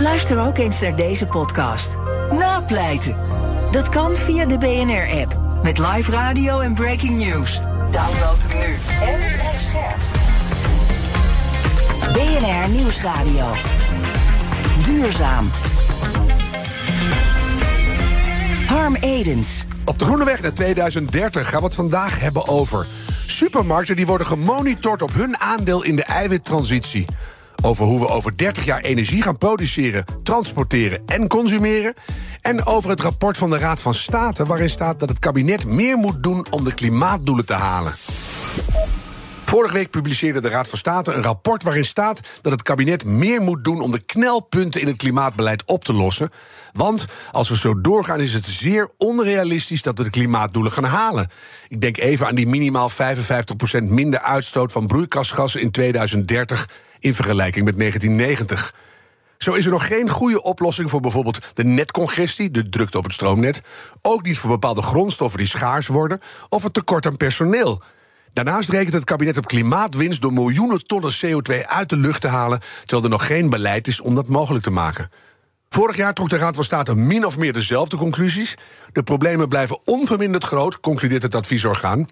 Luister ook eens naar deze podcast. Napleiten. Dat kan via de BNR-app. Met live radio en breaking news. Download hem nu. En. BNR Nieuwsradio. Duurzaam. Harm Edens. Op de Groene Weg naar 2030 gaan we het vandaag hebben over supermarkten die worden gemonitord op hun aandeel in de eiwittransitie. Over hoe we over 30 jaar energie gaan produceren, transporteren en consumeren. En over het rapport van de Raad van State, waarin staat dat het kabinet meer moet doen om de klimaatdoelen te halen. Vorige week publiceerde de Raad van State een rapport waarin staat dat het kabinet meer moet doen om de knelpunten in het klimaatbeleid op te lossen. Want als we zo doorgaan, is het zeer onrealistisch dat we de klimaatdoelen gaan halen. Ik denk even aan die minimaal 55% minder uitstoot van broeikasgassen in 2030 in vergelijking met 1990. Zo is er nog geen goede oplossing voor bijvoorbeeld de netcongestie, de drukte op het stroomnet. Ook niet voor bepaalde grondstoffen die schaars worden, of het tekort aan personeel. Daarnaast rekent het kabinet op klimaatwinst door miljoenen tonnen CO2 uit de lucht te halen, terwijl er nog geen beleid is om dat mogelijk te maken. Vorig jaar trok de Raad van State min of meer dezelfde conclusies. De problemen blijven onverminderd groot, concludeert het adviesorgaan.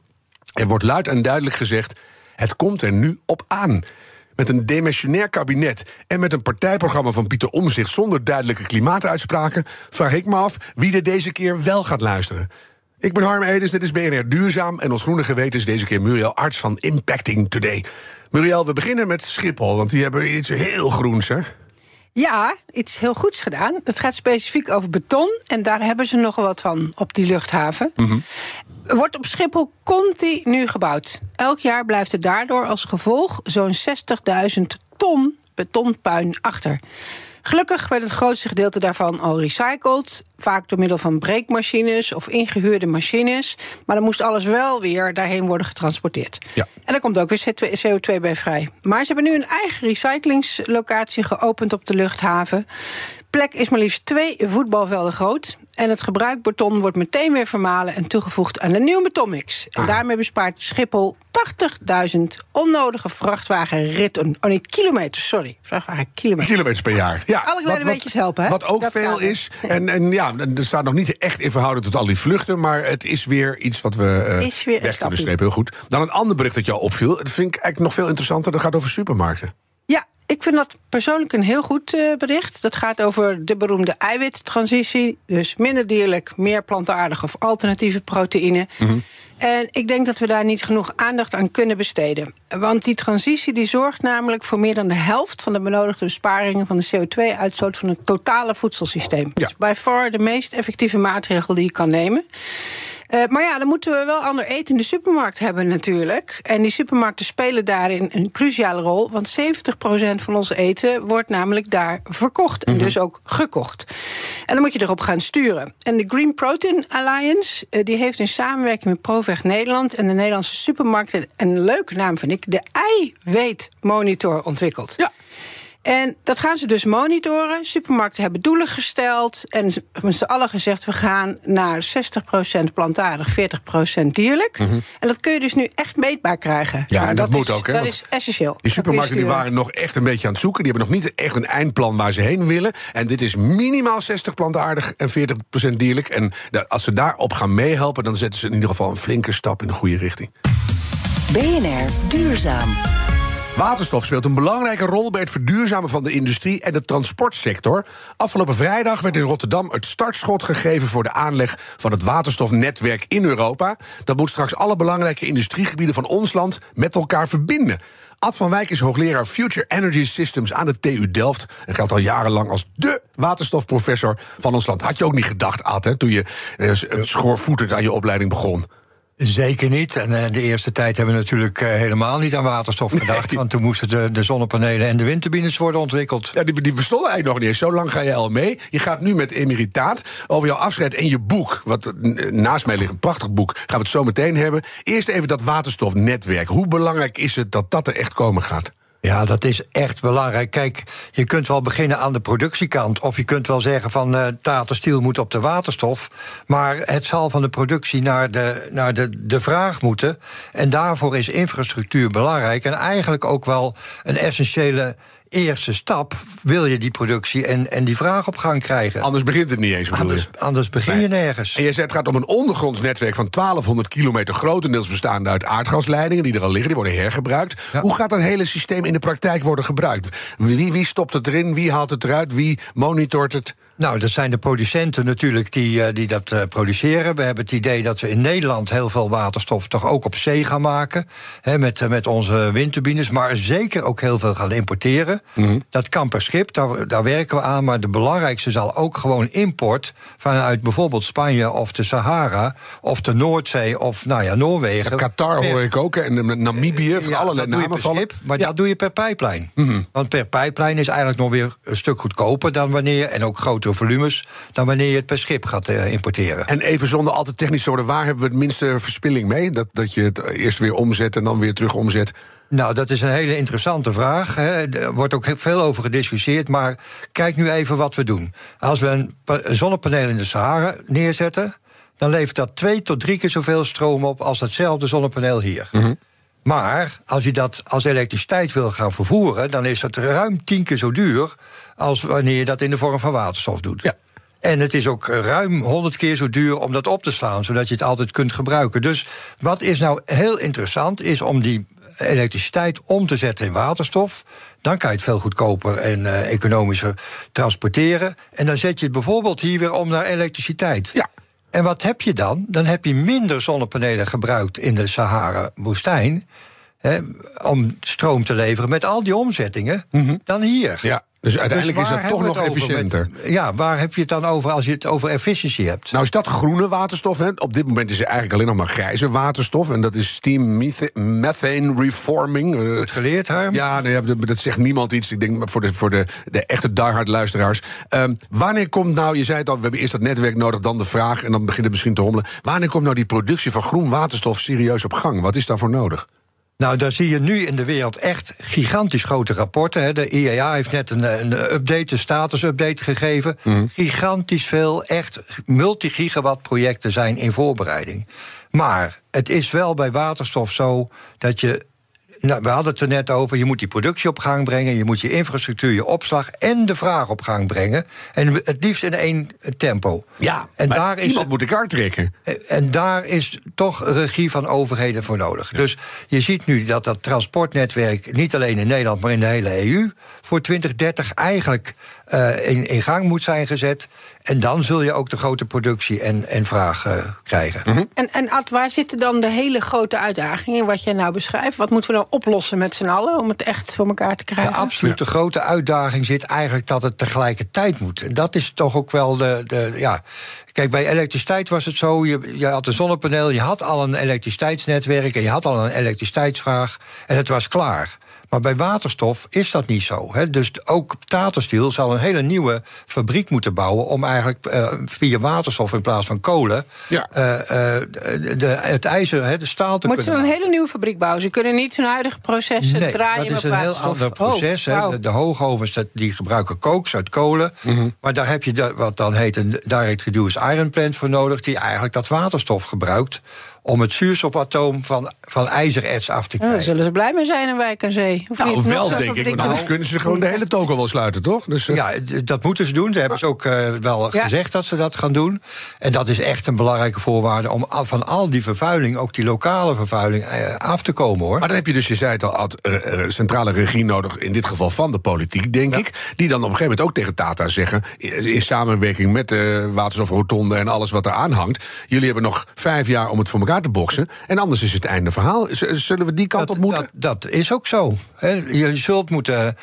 Er wordt luid en duidelijk gezegd: het komt er nu op aan. Met een demissionair kabinet en met een partijprogramma van Pieter Omzicht zonder duidelijke klimaatuitspraken, vraag ik me af wie er deze keer wel gaat luisteren. Ik ben Harm Edens, dit is BNR Duurzaam. En ons groene geweten is deze keer Muriel Arts van Impacting Today. Muriel, we beginnen met Schiphol, want die hebben iets heel groens, hè? Ja, iets heel goeds gedaan. Het gaat specifiek over beton. En daar hebben ze nogal wat van op die luchthaven. Wordt op Schiphol continu gebouwd. Elk jaar blijft er daardoor als gevolg zo'n 60.000 ton betonpuin achter. Gelukkig werd het grootste gedeelte daarvan al recycled. Vaak door middel van breekmachines of ingehuurde machines. Maar dan moest alles wel weer daarheen worden getransporteerd. Ja. En daar komt ook weer CO2 bij vrij. Maar ze hebben nu een eigen recyclingslocatie geopend op de luchthaven. Plek is maar liefst twee voetbalvelden groot. En het gebruikt beton wordt meteen weer vermalen en toegevoegd aan een nieuwe betonmix. En daarmee bespaart Schiphol 80.000 onnodige vrachtwagenritten. Oh nee, kilometers, sorry. Vrachtwagen kilometers. Per jaar. Ja, Alle kleine weetjes helpen, hè? Wat ook Dat veel is. En, en ja, er staat nog niet echt in verhouding tot al die vluchten. Maar het is weer iets wat we Is weer een weg kunnen strepen. Heel goed. Dan een ander bericht dat jou opviel. Dat vind ik eigenlijk nog veel interessanter. Dat gaat over supermarkten. Ik vind dat persoonlijk een heel goed eh, bericht. Dat gaat over de beroemde eiwittransitie. Dus minder dierlijk, meer plantaardige of alternatieve proteïne. En ik denk dat we daar niet genoeg aandacht aan kunnen besteden. Want die transitie die zorgt namelijk voor meer dan de helft van de benodigde besparingen van de CO2-uitstoot van het totale voedselsysteem. Ja. Dus by far de meest effectieve maatregel die je kan nemen. Eh, maar ja, dan moeten we wel ander eten in de supermarkt hebben natuurlijk. En die supermarkten spelen daarin een cruciale rol. Want 70% van ons eten wordt namelijk daar verkocht. En dus ook gekocht. En dan moet je erop gaan sturen. En de Green Protein Alliance eh, die heeft in samenwerking met Proveg Nederland... en de Nederlandse supermarkten, een leuke naam vind ik... de eiwitmonitor ontwikkeld. Ja. En dat gaan ze dus monitoren. Supermarkten hebben doelen gesteld. En ze- met z'n allen gezegd: we gaan naar 60% plantaardig, 40% dierlijk. En dat kun je dus nu echt meetbaar krijgen. Mhm. Ja, Nou, en dat moet is, ook, hè, Dat is essentieel. Die supermarkten die waren nog echt een beetje aan het zoeken. Die hebben nog niet echt een eindplan waar ze heen willen. En dit is minimaal 60 plantaardig en 40% dierlijk. En als ze daarop gaan meehelpen, dan zetten ze in ieder geval een flinke stap in de goede richting. BNR Duurzaam. Waterstof speelt een belangrijke rol bij het verduurzamen van de industrie en de transportsector. Afgelopen vrijdag werd in Rotterdam het startschot gegeven voor de aanleg van het waterstofnetwerk in Europa. Dat moet straks alle belangrijke industriegebieden van ons land met elkaar verbinden. Ad van Wijk is hoogleraar Future Energy Systems aan de TU Delft en geldt al jarenlang als dé waterstofprofessor van ons land. Had je ook niet gedacht, Ad, hè, toen je eh, schoorvoetend aan je opleiding begon? Zeker niet. En uh, de eerste tijd hebben we natuurlijk uh, helemaal niet aan waterstof gedacht. Nee. Want toen moesten de, de, zonnepanelen en de windturbines worden ontwikkeld. Ja, die, die bestonden eigenlijk nog niet eens. Zo lang ga je al mee. Je gaat nu met emeritaat over jouw afscheid en je boek. Wat naast mij ligt, een prachtig boek. Gaan we het zo meteen hebben. Eerst even dat waterstofnetwerk. Hoe belangrijk is het dat dat er echt komen gaat? Ja, dat is echt belangrijk. Kijk, je kunt wel beginnen aan de productiekant. Of je kunt wel zeggen van uh, Tata moet op de waterstof. Maar het zal van de productie naar de, naar de, de vraag moeten. En daarvoor is infrastructuur belangrijk. En eigenlijk ook wel een essentiële eerste stap wil je die productie en, en die vraag op gang krijgen. Anders begint het niet eens. Anders, anders begin je nergens. En je zegt het gaat om een ondergronds netwerk van 1200 kilometer, grotendeels bestaande uit aardgasleidingen die er al liggen, die worden hergebruikt. Hoe gaat dat hele systeem in de praktijk worden gebruikt? Wie, wie stopt het erin? Wie haalt het eruit? Wie monitort het? Nou, dat zijn de producenten natuurlijk die, die dat uh, produceren. We hebben het idee dat we in Nederland heel veel waterstof toch ook op zee gaan maken. Hè, met, uh, met onze windturbines, maar zeker ook heel veel gaan importeren. Mm -hmm. Dat kan per schip, daar, daar werken we aan. Maar de belangrijkste zal ook gewoon import vanuit bijvoorbeeld Spanje of de Sahara of de Noordzee of nou ja, Noorwegen. Ja, Qatar per, hoor ik ook en Namibië, ja, allerlei namen vallen. Schip, maar ja. dat doe je per pijplijn. Mm -hmm. Want per pijplijn is eigenlijk nog weer een stuk goedkoper dan wanneer en ook volumes dan wanneer je het per schip gaat uh, importeren. En even zonder al te technisch te worden, waar hebben we het minste verspilling mee? Dat, dat je het eerst weer omzet en dan weer terug omzet? Nou, dat is een hele interessante vraag. Hè. Er wordt ook veel over gediscussieerd. Maar kijk nu even wat we doen. Als we een, een zonnepaneel in de Sahara neerzetten, dan levert dat twee tot drie keer zoveel stroom op als datzelfde zonnepaneel hier. Mm -hmm. Maar als je dat als elektriciteit wil gaan vervoeren, dan is dat ruim tien keer zo duur als wanneer je dat in de vorm van waterstof doet. Ja. En het is ook ruim 100 keer zo duur om dat op te slaan, zodat je het altijd kunt gebruiken. Dus wat is nou heel interessant, is om die elektriciteit om te zetten in waterstof. Dan kan je het veel goedkoper en uh, economischer transporteren. En dan zet je het bijvoorbeeld hier weer om naar elektriciteit. Ja. En wat heb je dan? Dan heb je minder zonnepanelen gebruikt in de Sahara-woestijn. om stroom te leveren met al die omzettingen mm -hmm. dan hier. Ja. Dus uiteindelijk dus is dat toch nog efficiënter. Met, ja, waar heb je het dan over als je het over efficiëntie hebt? Nou, is dat groene waterstof? Hè? Op dit moment is er eigenlijk alleen nog maar grijze waterstof. En dat is steam methane reforming. Het geleerd, Harm? Ja, nee, dat zegt niemand iets. Ik denk voor de, voor de, de echte diehard luisteraars. Um, wanneer komt nou, je zei het al, we hebben eerst dat netwerk nodig, dan de vraag... en dan begint het misschien te hommelen. Wanneer komt nou die productie van groen waterstof serieus op gang? Wat is daarvoor nodig? Nou, daar zie je nu in de wereld echt gigantisch grote rapporten. Hè. De IEA heeft net een, een update, een status-update gegeven. Mm. Gigantisch veel, echt multigigawatt projecten zijn in voorbereiding. Maar het is wel bij waterstof zo dat je nou, we hadden het er net over. Je moet die productie op gang brengen. Je moet je infrastructuur, je opslag en de vraag op gang brengen. En het liefst in één tempo. Ja, en daar is iemand moet de kaart trekken. En daar is toch regie van overheden voor nodig. Ja. Dus je ziet nu dat dat transportnetwerk niet alleen in Nederland, maar in de hele EU voor 2030 eigenlijk uh, in, in gang moet zijn gezet. En dan zul je ook de grote productie en, en vraag uh, krijgen. Mm -hmm. En, en Ad, waar zitten dan de hele grote uitdagingen in wat jij nou beschrijft? Wat moeten we nou oplossen met z'n allen om het echt voor elkaar te krijgen? De absolute grote uitdaging zit eigenlijk dat het tegelijkertijd moet. En dat is toch ook wel de. de ja. Kijk, bij elektriciteit was het zo: je, je had een zonnepaneel, je had al een elektriciteitsnetwerk en je had al een elektriciteitsvraag. En het was klaar. Maar bij waterstof is dat niet zo. Hè. Dus ook Tata Steel zal een hele nieuwe fabriek moeten bouwen... om eigenlijk uh, via waterstof in plaats van kolen... Ja. Uh, uh, de, het ijzer, hè, de staal te Moeten kunnen ze een hele nieuwe fabriek bouwen? Ze kunnen niet hun huidige processen nee, draaien dat is een heel ander proces. Oh, wow. de, de hoogovens die gebruiken kooks uit kolen. Mm -hmm. Maar daar heb je de, wat dan heet een direct reduced iron plant voor nodig... die eigenlijk dat waterstof gebruikt om het zuurstofatoom van, van ijzererts af te krijgen. Ja, daar zullen ze blij mee zijn in Wijk aan Zee. Of nou, wel, denk ik. Want anders kunnen ze gewoon de hele toko wel sluiten, toch? Dus, uh... Ja, dat moeten ze doen. Ze hebben ze ook uh, wel ja. gezegd dat ze dat gaan doen. En dat is echt een belangrijke voorwaarde... om van al die vervuiling, ook die lokale vervuiling, uh, af te komen, hoor. Maar dan heb je dus, je zei het al, ad, centrale regie nodig... in dit geval van de politiek, denk ja. ik... die dan op een gegeven moment ook tegen Tata zeggen... in samenwerking met de waterstofrotonde en alles wat er aan hangt... jullie hebben nog vijf jaar om het voor elkaar elkaar te boksen. En anders is het einde verhaal. Zullen we die kant dat, op moeten? Dat, dat is ook zo. je zult moeten.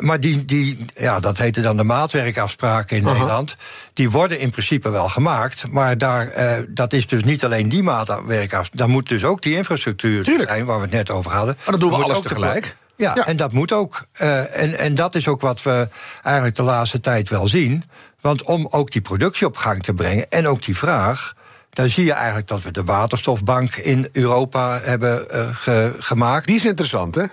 maar die, die, ja, dat heette dan de maatwerkafspraken in Nederland. Die worden in principe wel gemaakt. Maar daar, uh, dat is dus niet alleen die maatwerkafspraken. Dan moet dus ook die infrastructuur Tuurlijk. zijn waar we het net over hadden. Maar dan doen we alles ook tegelijk. Ja, en dat moet ook. Uh, en, en dat is ook wat we eigenlijk de laatste tijd wel zien. Want om ook die productie op gang te brengen en ook die vraag. Dan zie je eigenlijk dat we de waterstofbank in Europa hebben uh, ge, gemaakt. Die is interessant, hè?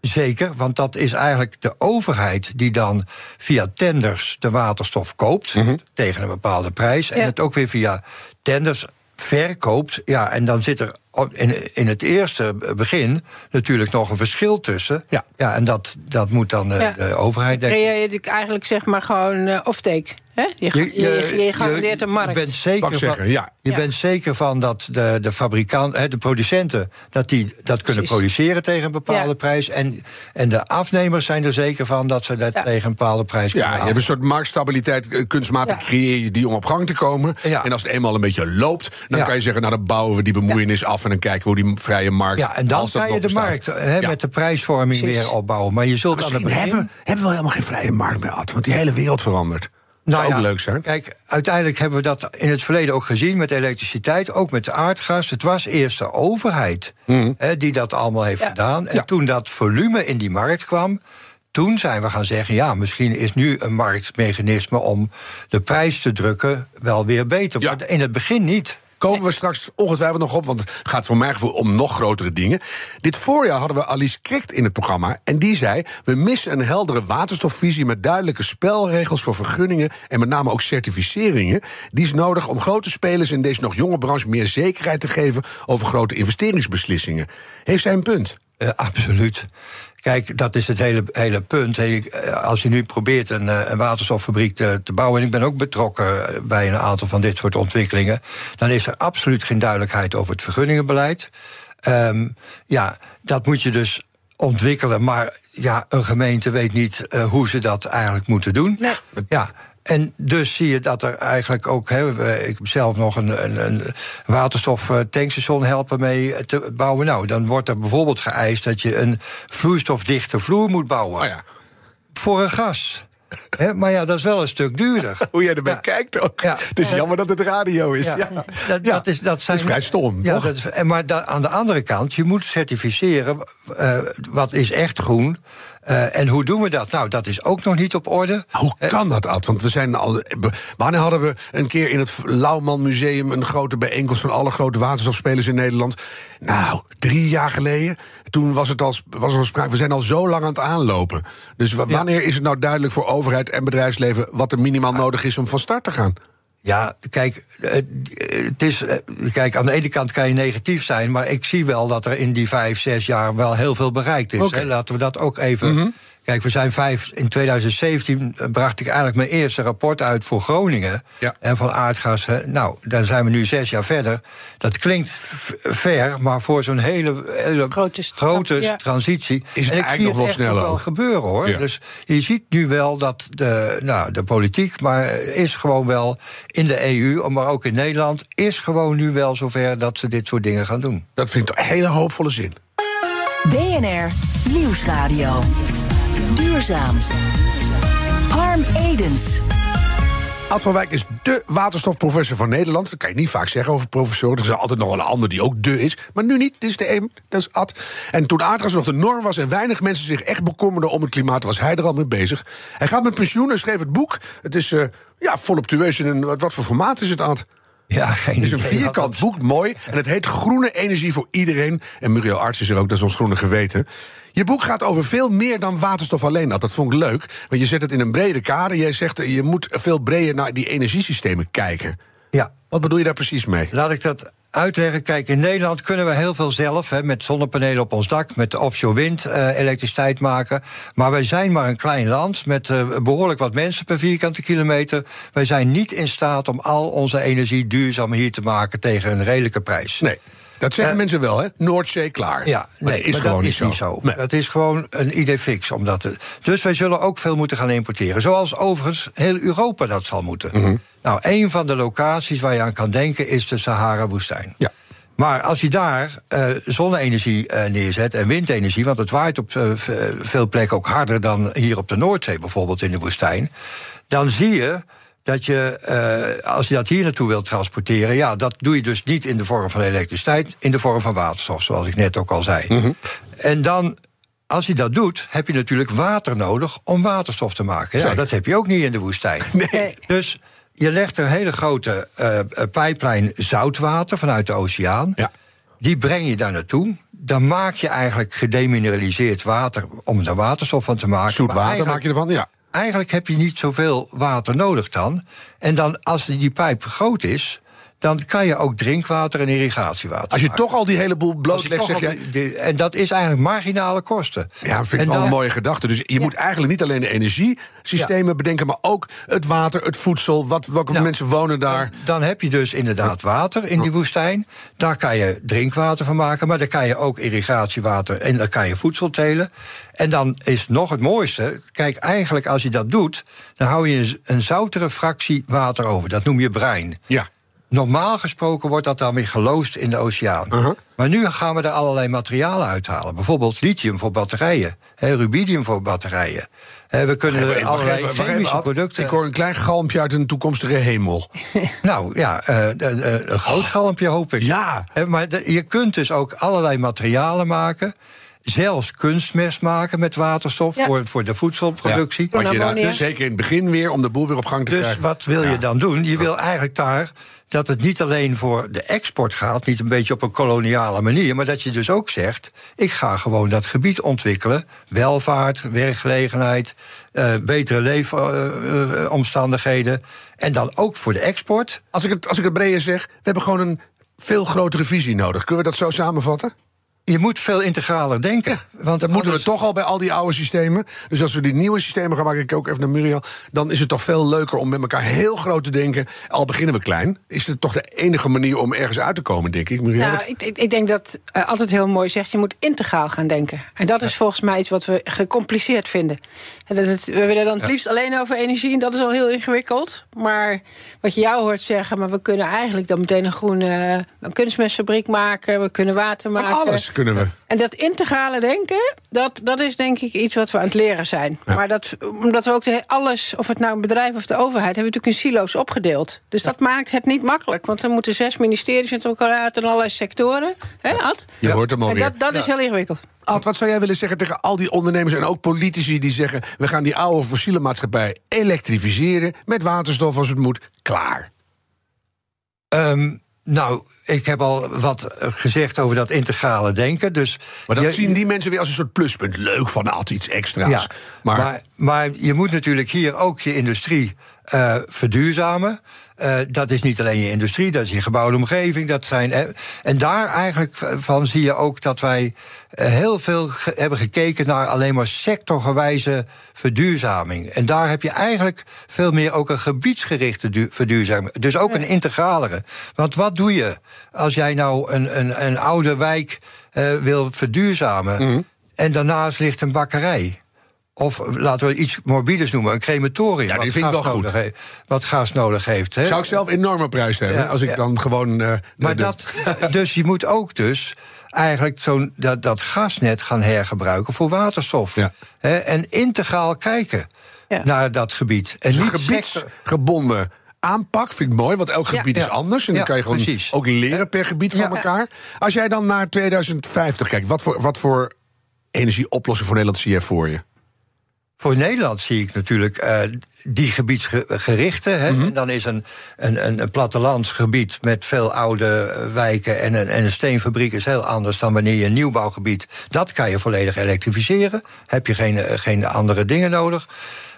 Zeker, want dat is eigenlijk de overheid die dan via tenders de waterstof koopt mm -hmm. tegen een bepaalde prijs. En het ook weer via tenders verkoopt. Ja, en dan zit er in, in het eerste begin natuurlijk nog een verschil tussen. Ja, ja en dat, dat moet dan ja. de overheid denken. Creëer je eigenlijk zeg maar gewoon uh, offtake. Hè? Je, je, je, je garandeert de markt. Je bent zeker, zeggen, van, ja. je bent zeker van dat de, de fabrikant, hè, de producenten, dat die dat kunnen Precies. produceren tegen een bepaalde Ja. prijs. En, en de afnemers zijn er zeker van dat ze dat Ja. tegen een bepaalde prijs kunnen Ja, je hebt een soort marktstabiliteit, eh, kunstmatig Ja. creëer je die om op gang te komen. Ja. En als het eenmaal een beetje loopt, dan Ja. kan je zeggen, nou dan bouwen we die bemoeienis af en dan kijken we hoe die vrije markt. Ja, en dan kan je de bestaat. markt met de prijsvorming Precies. weer opbouwen. Maar je zult aan het Misschien begin... hebben, hebben we helemaal geen vrije markt meer, Ad, want die hele wereld verandert. Nou Zou ook ja, leuk zijn. Kijk, uiteindelijk hebben we dat in het verleden ook gezien met elektriciteit, ook met aardgas. Het was eerst de overheid hè, die dat allemaal heeft Ja. gedaan. En Ja. toen dat volume in die markt kwam. Toen zijn we gaan zeggen, ja, misschien is nu een marktmechanisme om de prijs te drukken wel weer beter. Ja. Maar in het begin niet. Komen we straks ongetwijfeld nog op, want het gaat voor mijn gevoel om nog grotere dingen. Dit voorjaar hadden we Alice Krikt in het programma. En die zei: We missen een heldere waterstofvisie met duidelijke spelregels voor vergunningen. En met name ook certificeringen. Die is nodig om grote spelers in deze nog jonge branche meer zekerheid te geven over grote investeringsbeslissingen. Heeft zij een punt? Eh, absoluut. Kijk, dat is het hele, hele punt. Eh, als je nu probeert een, eh, een waterstoffabriek te, te bouwen... en ik ben ook betrokken eh, bij een aantal van dit soort ontwikkelingen... dan is er absoluut geen duidelijkheid over het vergunningenbeleid. Ehm, ja, dat moet je dus ontwikkelen. Maar ja, een gemeente weet niet hoe ze dat eigenlijk moeten doen. Nee. Ja, en dus zie je dat er eigenlijk ook. Hè, ik heb zelf nog een, een, een waterstoftankstation helpen mee te bouwen. Nou, dan wordt er bijvoorbeeld geëist dat je een vloeistofdichte vloer moet bouwen. Oh ja. Voor een gas. Maar ja, dat is wel een stuk duurder. Hoe jij erbij Ja. kijkt ook. Ja. Het is jammer dat het radio is. Ja. Dat, Ja. dat is, dat zijn, vrij stom, Ja, toch? dat is, en maar aan de andere kant, je moet certificeren eh, wat is echt groen. Eh, en hoe doen we dat? Nou, dat is ook nog niet op orde. Hoe Eh, kan dat, Ad? Want we zijn al. Wanneer hadden we een keer in het Lauwman Museum een grote bijeenkomst van alle grote waterstofspelers in Nederland? Nou, drie jaar geleden. Toen was het al, was er al sprake. We zijn al zo lang aan het aanlopen. Dus Ja. wanneer is het nou duidelijk voor overheid en bedrijfsleven wat er minimaal nodig is om van start te gaan? Ja, kijk, eh, het is, eh, kijk, aan de ene kant kan je negatief zijn, maar ik zie wel dat er in die vijf, zes jaar wel heel veel bereikt is. Hè. Laten we dat ook even. Kijk, we zijn vijf. In 2017 bracht ik eigenlijk mijn eerste rapport uit voor Groningen. Ja. En van aardgas. Nou, dan zijn we nu zes jaar verder. Dat klinkt ver, maar voor zo'n hele, hele Grote stap, grote ja. transitie. Is het en ik eigenlijk zie nog wel sneller wel gebeuren hoor. Ja. Dus je ziet nu wel dat de, nou, de politiek, maar is gewoon wel in de EU, maar ook in Nederland, is gewoon nu wel zover dat ze dit soort dingen gaan doen. Dat vind ik een hele hoopvolle zin. BNR Nieuwsradio. Duurzaam. Harm Edens. Ad van Wijk is dé waterstofprofessor van Nederland. Dat kan je niet vaak zeggen over professoren. Er is altijd nog wel een ander die ook dé is. Maar nu niet. Dit is de een. Dat is Ad. En toen aardgas nog de norm was en weinig mensen zich echt bekommerden om het klimaat, was hij er al mee bezig. Hij gaat met pensioen en schreef het boek. Het is eh, ja, voluptueus. In wat, wat voor formaat is het, Ad? Ja, geen Het is een vierkant boek, mooi. En het heet Groene Energie voor Iedereen. En Muriel Arts is er ook, dat is ons groene geweten. Je boek gaat over veel meer dan waterstof alleen. Nou, dat vond ik leuk, want je zet het in een brede kader. Jij zegt, eh, je moet veel breder naar die energiesystemen kijken. Ja, Wat bedoel je daar precies mee? Laat ik dat uitleggen. Kijk, in Nederland kunnen we heel veel zelf, hè, met zonnepanelen op ons dak, met offshore wind, eh, elektriciteit maken. Maar wij zijn maar een klein land met eh, behoorlijk wat mensen per vierkante kilometer. Wij zijn niet in staat om al onze energie duurzaam hier te maken tegen een redelijke prijs. Nee, dat zeggen Eh, mensen wel, hè? Noordzee klaar. Ja, maar nee, dat is maar gewoon dat is niet zo. Nee. Het is gewoon een idee fix. Omdat dus wij zullen ook veel moeten gaan importeren. Zoals overigens heel Europa dat zal moeten. Mhm. Nou, een van de locaties waar je aan kan denken is de Sahara-woestijn. Ja. Maar als je daar uh, zonne-energie uh, neerzet en windenergie, want het waait op uh, veel plekken ook harder dan hier op de Noordzee, bijvoorbeeld in de woestijn, dan zie je dat je, als je dat hier naartoe wilt transporteren, ja, dat doe je dus niet in de vorm van elektriciteit, in de vorm van waterstof, zoals ik net ook al zei. Mm -hmm. En dan als je dat doet, heb je natuurlijk water nodig om waterstof te maken. Ja, dat heb je ook niet in de woestijn. Nee. Dus je legt een hele grote uh, pijplijn zoutwater vanuit de oceaan. Ja. Die breng je daar naartoe. Dan maak je eigenlijk gedemineraliseerd water om er waterstof van te maken. Zoet water maak je ervan, ja. Eigenlijk heb je niet zoveel water nodig dan. En dan, als die pijp groot is, dan kan je ook drinkwater en irrigatiewater. Als je maken. toch al die hele boel blootlegt, zeg jij. En dat is eigenlijk marginale kosten. Ja, dat vind ik wel een mooie gedachte. Dus je moet eigenlijk niet alleen de energiesystemen bedenken, maar ook het water, het voedsel. Wat, welke Nou, mensen wonen daar. Dan heb je dus inderdaad water in die woestijn. Daar kan je drinkwater van maken, maar daar kan je ook irrigatiewater en daar kan je voedsel telen. En dan is nog het mooiste. Kijk, eigenlijk als je dat doet, dan hou je een- zoutere fractie water over. Dat noem je brine. Ja. Normaal gesproken wordt dat dan weer geloosd in de oceaan. Maar nu gaan we er allerlei materialen uithalen. Bijvoorbeeld lithium voor batterijen, hè, rubidium voor batterijen. Hè, we kunnen even, allerlei even, wacht even, chemische Ad. producten. Ik hoor een klein galmpje uit een toekomstige hemel. Nou ja, eh, een groot galmpje hoop ik. Ja. Hè, maar de- je kunt dus ook allerlei materialen maken. Zelfs kunstmest maken met waterstof Ja. voor, voor de voedselproductie. Wat je zeker in het begin weer, om de boel weer op gang te Dus krijgen. wat wil Ja. je dan doen? Je wil eigenlijk daar dat het niet alleen voor de export gaat, niet een beetje op een koloniale manier, maar dat je dus ook zegt: ik ga gewoon dat gebied ontwikkelen. Welvaart, werkgelegenheid, eh, betere leefomstandigheden. en dan ook voor de export. Als ik, het, als ik het breder zeg, we hebben gewoon een veel grotere visie nodig. Kunnen we dat zo samenvatten? Je moet veel integraler denken. want Dat moeten we toch al bij al die oude systemen. Dus als we die nieuwe systemen gaan maken, ik ook even naar Muriel... dan is het toch veel leuker om met elkaar heel groot te denken. Al beginnen we klein, is het toch de enige manier om ergens uit te komen, denk ik. Muriel, Nou, ik, ik, ik denk dat eh, altijd heel mooi zegt, je moet integraal gaan denken. En dat is volgens mij iets wat we gecompliceerd vinden. En dat het, we willen dan het liefst alleen over energie, en dat is al heel ingewikkeld. Maar wat je jou hoort zeggen, maar we kunnen eigenlijk dan meteen een groene een kunstmestfabriek maken, we kunnen water van maken. Alles kunnen we. En dat integrale denken, dat, dat is denk ik iets wat we aan het leren zijn. Maar dat, omdat we ook de, alles, of het nou een bedrijf of de overheid, hebben we natuurlijk in silo's opgedeeld. Dus dat maakt het niet makkelijk. Want er moeten zes ministeries met elkaar uit en allerlei sectoren. Hè, Ad? Je hoort hem En alweer. dat, dat is heel ingewikkeld. Ad, wat zou jij willen zeggen tegen al die ondernemers en ook politici die zeggen: we gaan die oude fossiele maatschappij elektrificeren met waterstof als het moet? Klaar. Ehm, nou, ik heb al wat gezegd over dat integrale denken. Dus Maar dat je- zien die mensen weer als een soort pluspunt. Leuk van altijd iets extra's. Ja, maar, maar, maar, je moet natuurlijk hier ook je industrie eh, verduurzamen. Eh, dat is niet alleen je industrie, dat is je gebouwde omgeving. Dat zijn, eh, en daar eigenlijk van zie je ook dat wij heel veel ge- hebben gekeken naar alleen maar sectorgewijze verduurzaming. En daar heb je eigenlijk veel meer ook een gebiedsgerichte du- verduurzaming. Dus ook een integralere. Want wat doe je als jij nou een, een, een oude wijk eh, wil verduurzamen... Mhm. en daarnaast ligt een bakkerij? Of laten we iets morbides noemen, een crematorium. Ja, die wat vind ik gas wel goed. wat gas nodig heeft. Hè? zou ik zelf enorme prijs hebben Ja, als ik ja. dan gewoon. eh, Maar de- dat, dus je moet ook dus eigenlijk zo'n, dat, dat gasnet gaan hergebruiken voor waterstof. Ja. Hè, en integraal kijken Ja. naar dat gebied. En Dus een niet gebiedsgebonden aanpak vind ik mooi, want elk Ja. gebied is anders. En dan kan je gewoon precies. ook leren per gebied van elkaar. Als jij dan naar 2050 kijkt, wat voor, wat voor energieoplossing voor Nederland zie je voor je? Voor Nederland zie ik natuurlijk eh, die gebiedsgerichte. Hè. Mhm. En dan is een, een, een, een plattelandsgebied met veel oude wijken en een, en een steenfabriek is heel anders dan wanneer je een nieuwbouwgebied. Dat kan je volledig elektrificeren. Heb je geen, eh, geen andere dingen nodig.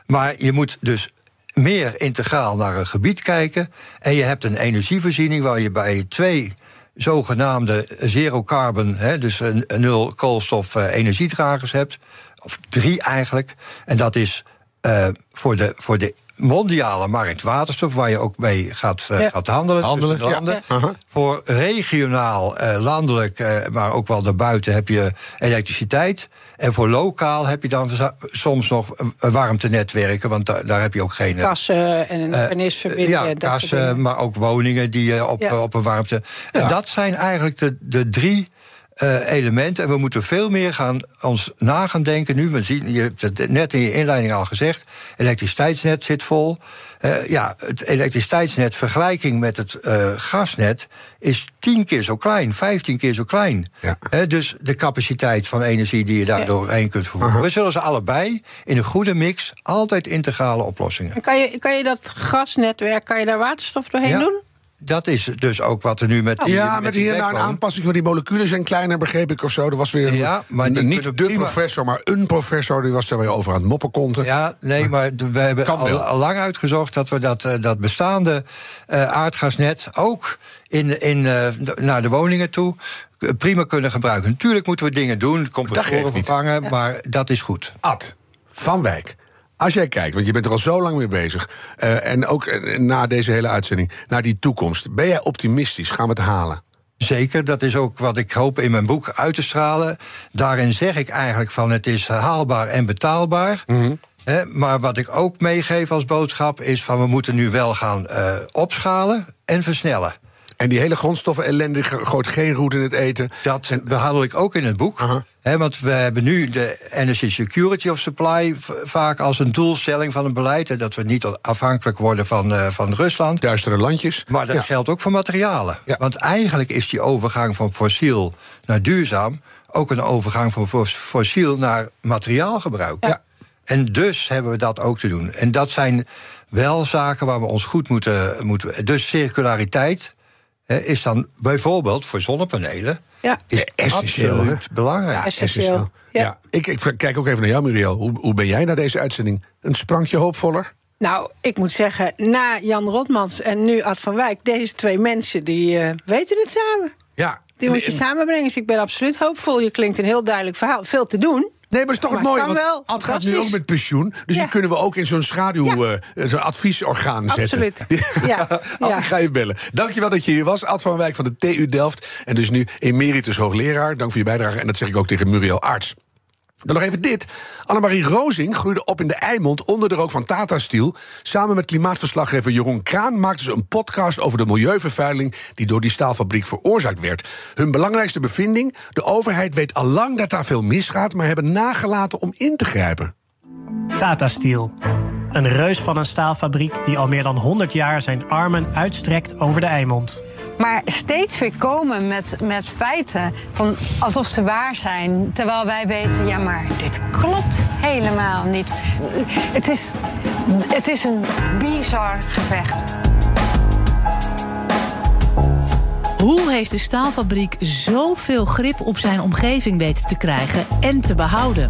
Maar je moet dus meer integraal naar een gebied kijken. En je hebt een energievoorziening waar je bij twee zogenaamde zero carbon, hè, dus een nul koolstof eh, energiedragers hebt. Of drie eigenlijk. En dat is eh, voor, de, voor de mondiale markt waterstof, waar je ook mee gaat, uh, Ja. gaat handelen. Ja. landen. Aha. Voor regionaal, eh, landelijk, eh, maar ook wel daarbuiten heb je elektriciteit. En voor lokaal heb je dan soms nog eh, warmtenetwerken, want da- daar heb je ook geen. eh, Kassen en een eh, vernisverbinding. ja, kassen, maar ook woningen die eh, op, Ja. eh, op een warmte. En dat zijn eigenlijk de, de drie eh, elementen. En we moeten veel meer gaan ons na gaan denken nu. We zien, je hebt het net in je inleiding al gezegd. Elektriciteitsnet zit vol. Eh, ja, het elektriciteitsnet vergelijking met het eh, gasnet is tien keer zo klein, vijftien keer zo klein. Ja. Dus de capaciteit van energie die je daar Ja. doorheen kunt vervoeren. We zullen ze allebei in een goede mix altijd integrale oplossingen. En Kan je, kan je dat gasnetwerk, kan je daar waterstof doorheen Ja. doen? Dat is dus ook wat er nu met die, Ja, met die hier nou een aanpassing van die moleculen zijn kleiner, begreep ik of zo. Er was weer Ja, maar die niet de prima- professor, maar een professor. Die was daar weer over aan het moppen konten. Ja, nee, maar we hebben al, lang uitgezocht dat we dat, eh, dat bestaande eh, aardgasnet ook in, in, eh, naar de woningen toe prima kunnen gebruiken. Natuurlijk moeten we dingen doen, compressoren vervangen, maar dat is goed. Ad van Wijk. Als jij kijkt, want je bent er al zo lang mee bezig. eh, en ook eh, na deze hele uitzending, naar die toekomst. Ben jij optimistisch? Gaan we het halen? Zeker, dat is ook wat ik hoop in mijn boek uit te stralen. Daarin zeg ik eigenlijk van het is haalbaar en betaalbaar. Hè, maar wat ik ook meegeef als boodschap is van we moeten nu wel gaan eh, opschalen en versnellen. En die hele grondstoffen ellende gooit geen roet in het eten. Dat behandel ik ook in het boek. Want we hebben nu de Energy Security of Supply vaak als een doelstelling van een beleid. hè, dat we niet afhankelijk worden van, eh, van Rusland. Duistere landjes. Maar dat Ja. geldt ook voor materialen. Ja. Want eigenlijk is die overgang van fossiel naar duurzaam ook een overgang van fos- fossiel naar materiaalgebruik. Ja. En dus hebben we dat ook te doen. En dat zijn wel zaken waar we ons goed moeten. moeten dus circulariteit hè, is dan bijvoorbeeld voor zonnepanelen. Ja. Is essentieel, absoluut belangrijk. essentieel. Ja. Ja. Ik, ik kijk ook even naar jou, Muriel. Hoe, hoe ben jij na deze uitzending? Een sprankje hoopvoller? Nou, ik moet zeggen, na Jan Rotmans en nu Ad van Wijk... deze twee mensen, die eh, weten het samen. Ja. Die moet je samenbrengen. Dus ik ben absoluut hoopvol. Je klinkt een heel duidelijk verhaal. Veel te doen. Nee, maar het is toch Maar het mooie, want wel. Ad gaat nu ook met pensioen. Dus die kunnen we ook in zo'n schaduw, Ja. eh, zo'n adviesorgaan zetten. Absoluut. Ja. Ad, ik ga je bellen. Dankjewel dat je hier was. Ad van Wijk van de TU Delft. En dus nu emeritus hoogleraar. Dank voor je bijdrage. En dat zeg ik ook tegen Muriel Arts. Dan nog even dit. Annemarie Rozing groeide op in de Eimond onder de rook van Tata Steel. Samen met klimaatverslaggever Jeroen Kraan maakten ze een podcast over de milieuvervuiling die door die staalfabriek veroorzaakt werd. Hun belangrijkste bevinding: de overheid weet al lang dat daar veel misgaat, maar hebben nagelaten om in te grijpen. Tata Steel. Een reus van een staalfabriek die al meer dan 100 jaar zijn armen uitstrekt over de Eimond. Maar steeds weer komen met, met feiten van alsof ze waar zijn. Terwijl wij weten, ja, maar dit klopt helemaal niet. Het is, het is een bizar gevecht. Hoe heeft de staalfabriek zoveel grip op zijn omgeving weten te krijgen en te behouden?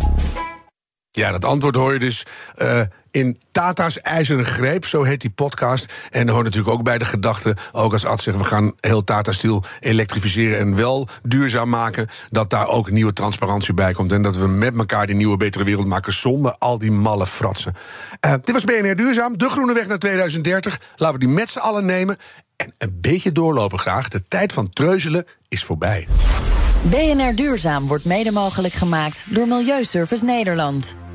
Ja, dat antwoord hoor je dus eh, in Tata's IJzeren Greep, zo heet die podcast. En hoort natuurlijk ook bij de gedachte, ook als Ad zegt... we gaan heel Tata Steel elektrificeren en wel duurzaam maken... dat daar ook nieuwe transparantie bij komt... en dat we met elkaar die nieuwe, betere wereld maken... zonder al die malle fratsen. Eh, dit was BNR Duurzaam, de groene weg naar 2030. Laten we die met z'n allen nemen en een beetje doorlopen graag. De tijd van treuzelen is voorbij. BNR Duurzaam wordt mede mogelijk gemaakt door Milieuservice Nederland.